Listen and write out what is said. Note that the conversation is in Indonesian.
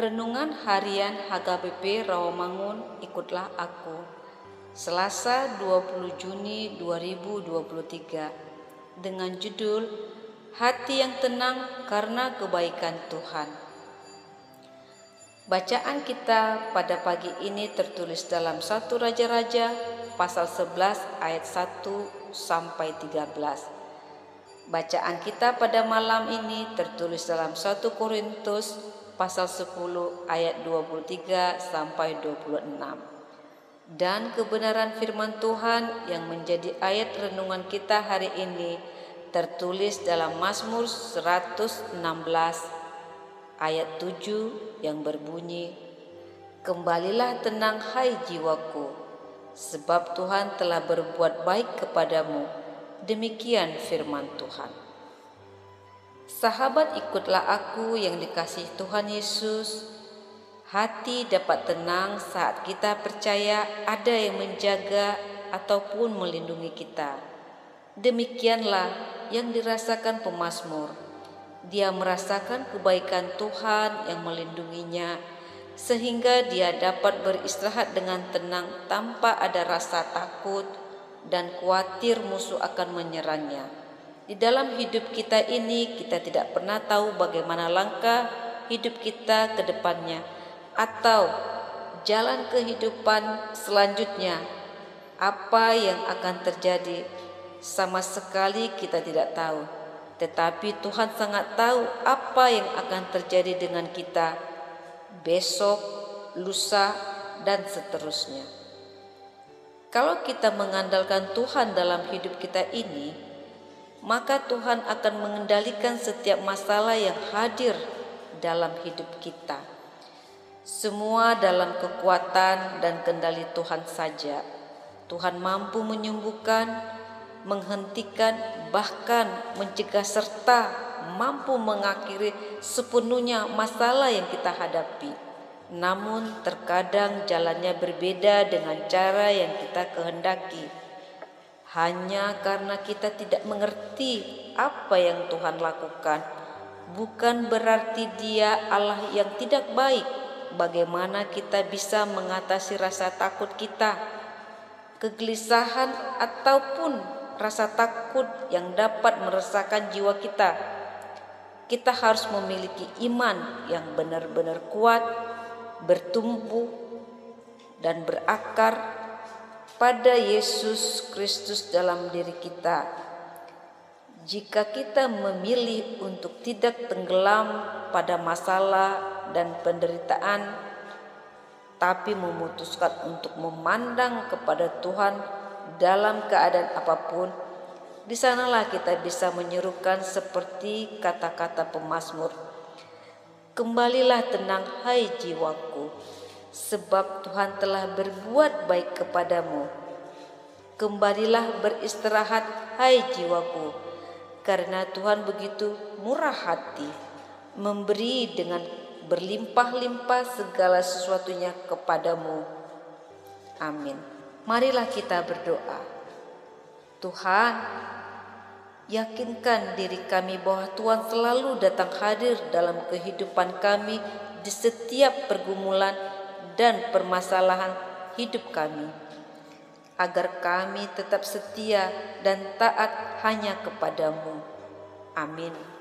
Renungan Harian HKBP Rawamangun Ikutlah Aku. Selasa 20 Juni 2023 Dengan judul Hati yang tenang karena kebaikan Tuhan. Bacaan kita pada pagi ini tertulis dalam satu Raja-Raja pasal 11 ayat 1 sampai 13 Bacaan kita pada malam ini tertulis dalam 1 Korintus pasal 10 ayat 23 sampai 26. Dan kebenaran firman Tuhan yang menjadi ayat renungan kita hari ini tertulis dalam Mazmur 116 ayat 7 yang berbunyi Kembalilah tenang hai jiwaku sebab Tuhan telah berbuat baik kepadamu demikian firman Tuhan Sahabat ikutlah aku yang dikasih Tuhan Yesus. Hati dapat tenang saat kita percaya ada yang menjaga ataupun melindungi kita. Demikianlah yang dirasakan pemazmur. Dia merasakan kebaikan Tuhan yang melindunginya sehingga dia dapat beristirahat dengan tenang tanpa ada rasa takut dan khawatir musuh akan menyerangnya. Di dalam hidup kita ini, kita tidak pernah tahu bagaimana langkah hidup kita ke depannya, atau jalan kehidupan selanjutnya. Apa yang akan terjadi, sama sekali kita tidak tahu, tetapi Tuhan sangat tahu apa yang akan terjadi dengan kita besok, lusa, dan seterusnya. Kalau kita mengandalkan Tuhan dalam hidup kita ini, maka Tuhan akan mengendalikan setiap masalah yang hadir dalam hidup kita. Semua dalam kekuatan dan kendali Tuhan saja. Tuhan mampu menyembuhkan, menghentikan, bahkan mencegah serta mampu mengakhiri sepenuhnya masalah yang kita hadapi. Namun terkadang jalannya berbeda dengan cara yang kita kehendaki hanya karena kita tidak mengerti apa yang Tuhan lakukan, bukan berarti Dia Allah yang tidak baik. Bagaimana kita bisa mengatasi rasa takut kita, kegelisahan, ataupun rasa takut yang dapat meresahkan jiwa kita? Kita harus memiliki iman yang benar-benar kuat, bertumbuh, dan berakar pada Yesus Kristus dalam diri kita. Jika kita memilih untuk tidak tenggelam pada masalah dan penderitaan, tapi memutuskan untuk memandang kepada Tuhan dalam keadaan apa pun, di sanalah kita bisa menyerukan seperti kata-kata pemazmur. Kembalilah tenang hai jiwaku, sebab Tuhan telah berbuat baik kepadamu. Kembalilah beristirahat, hai jiwaku, karena Tuhan begitu murah hati, memberi dengan berlimpah-limpah segala sesuatunya kepadamu. Amin. Marilah kita berdoa. Tuhan, yakinkan diri kami bahwa Tuhan selalu datang hadir dalam kehidupan kami di setiap pergumulan dan permasalahan hidup kami, agar kami tetap setia dan taat hanya kepadamu. Amin.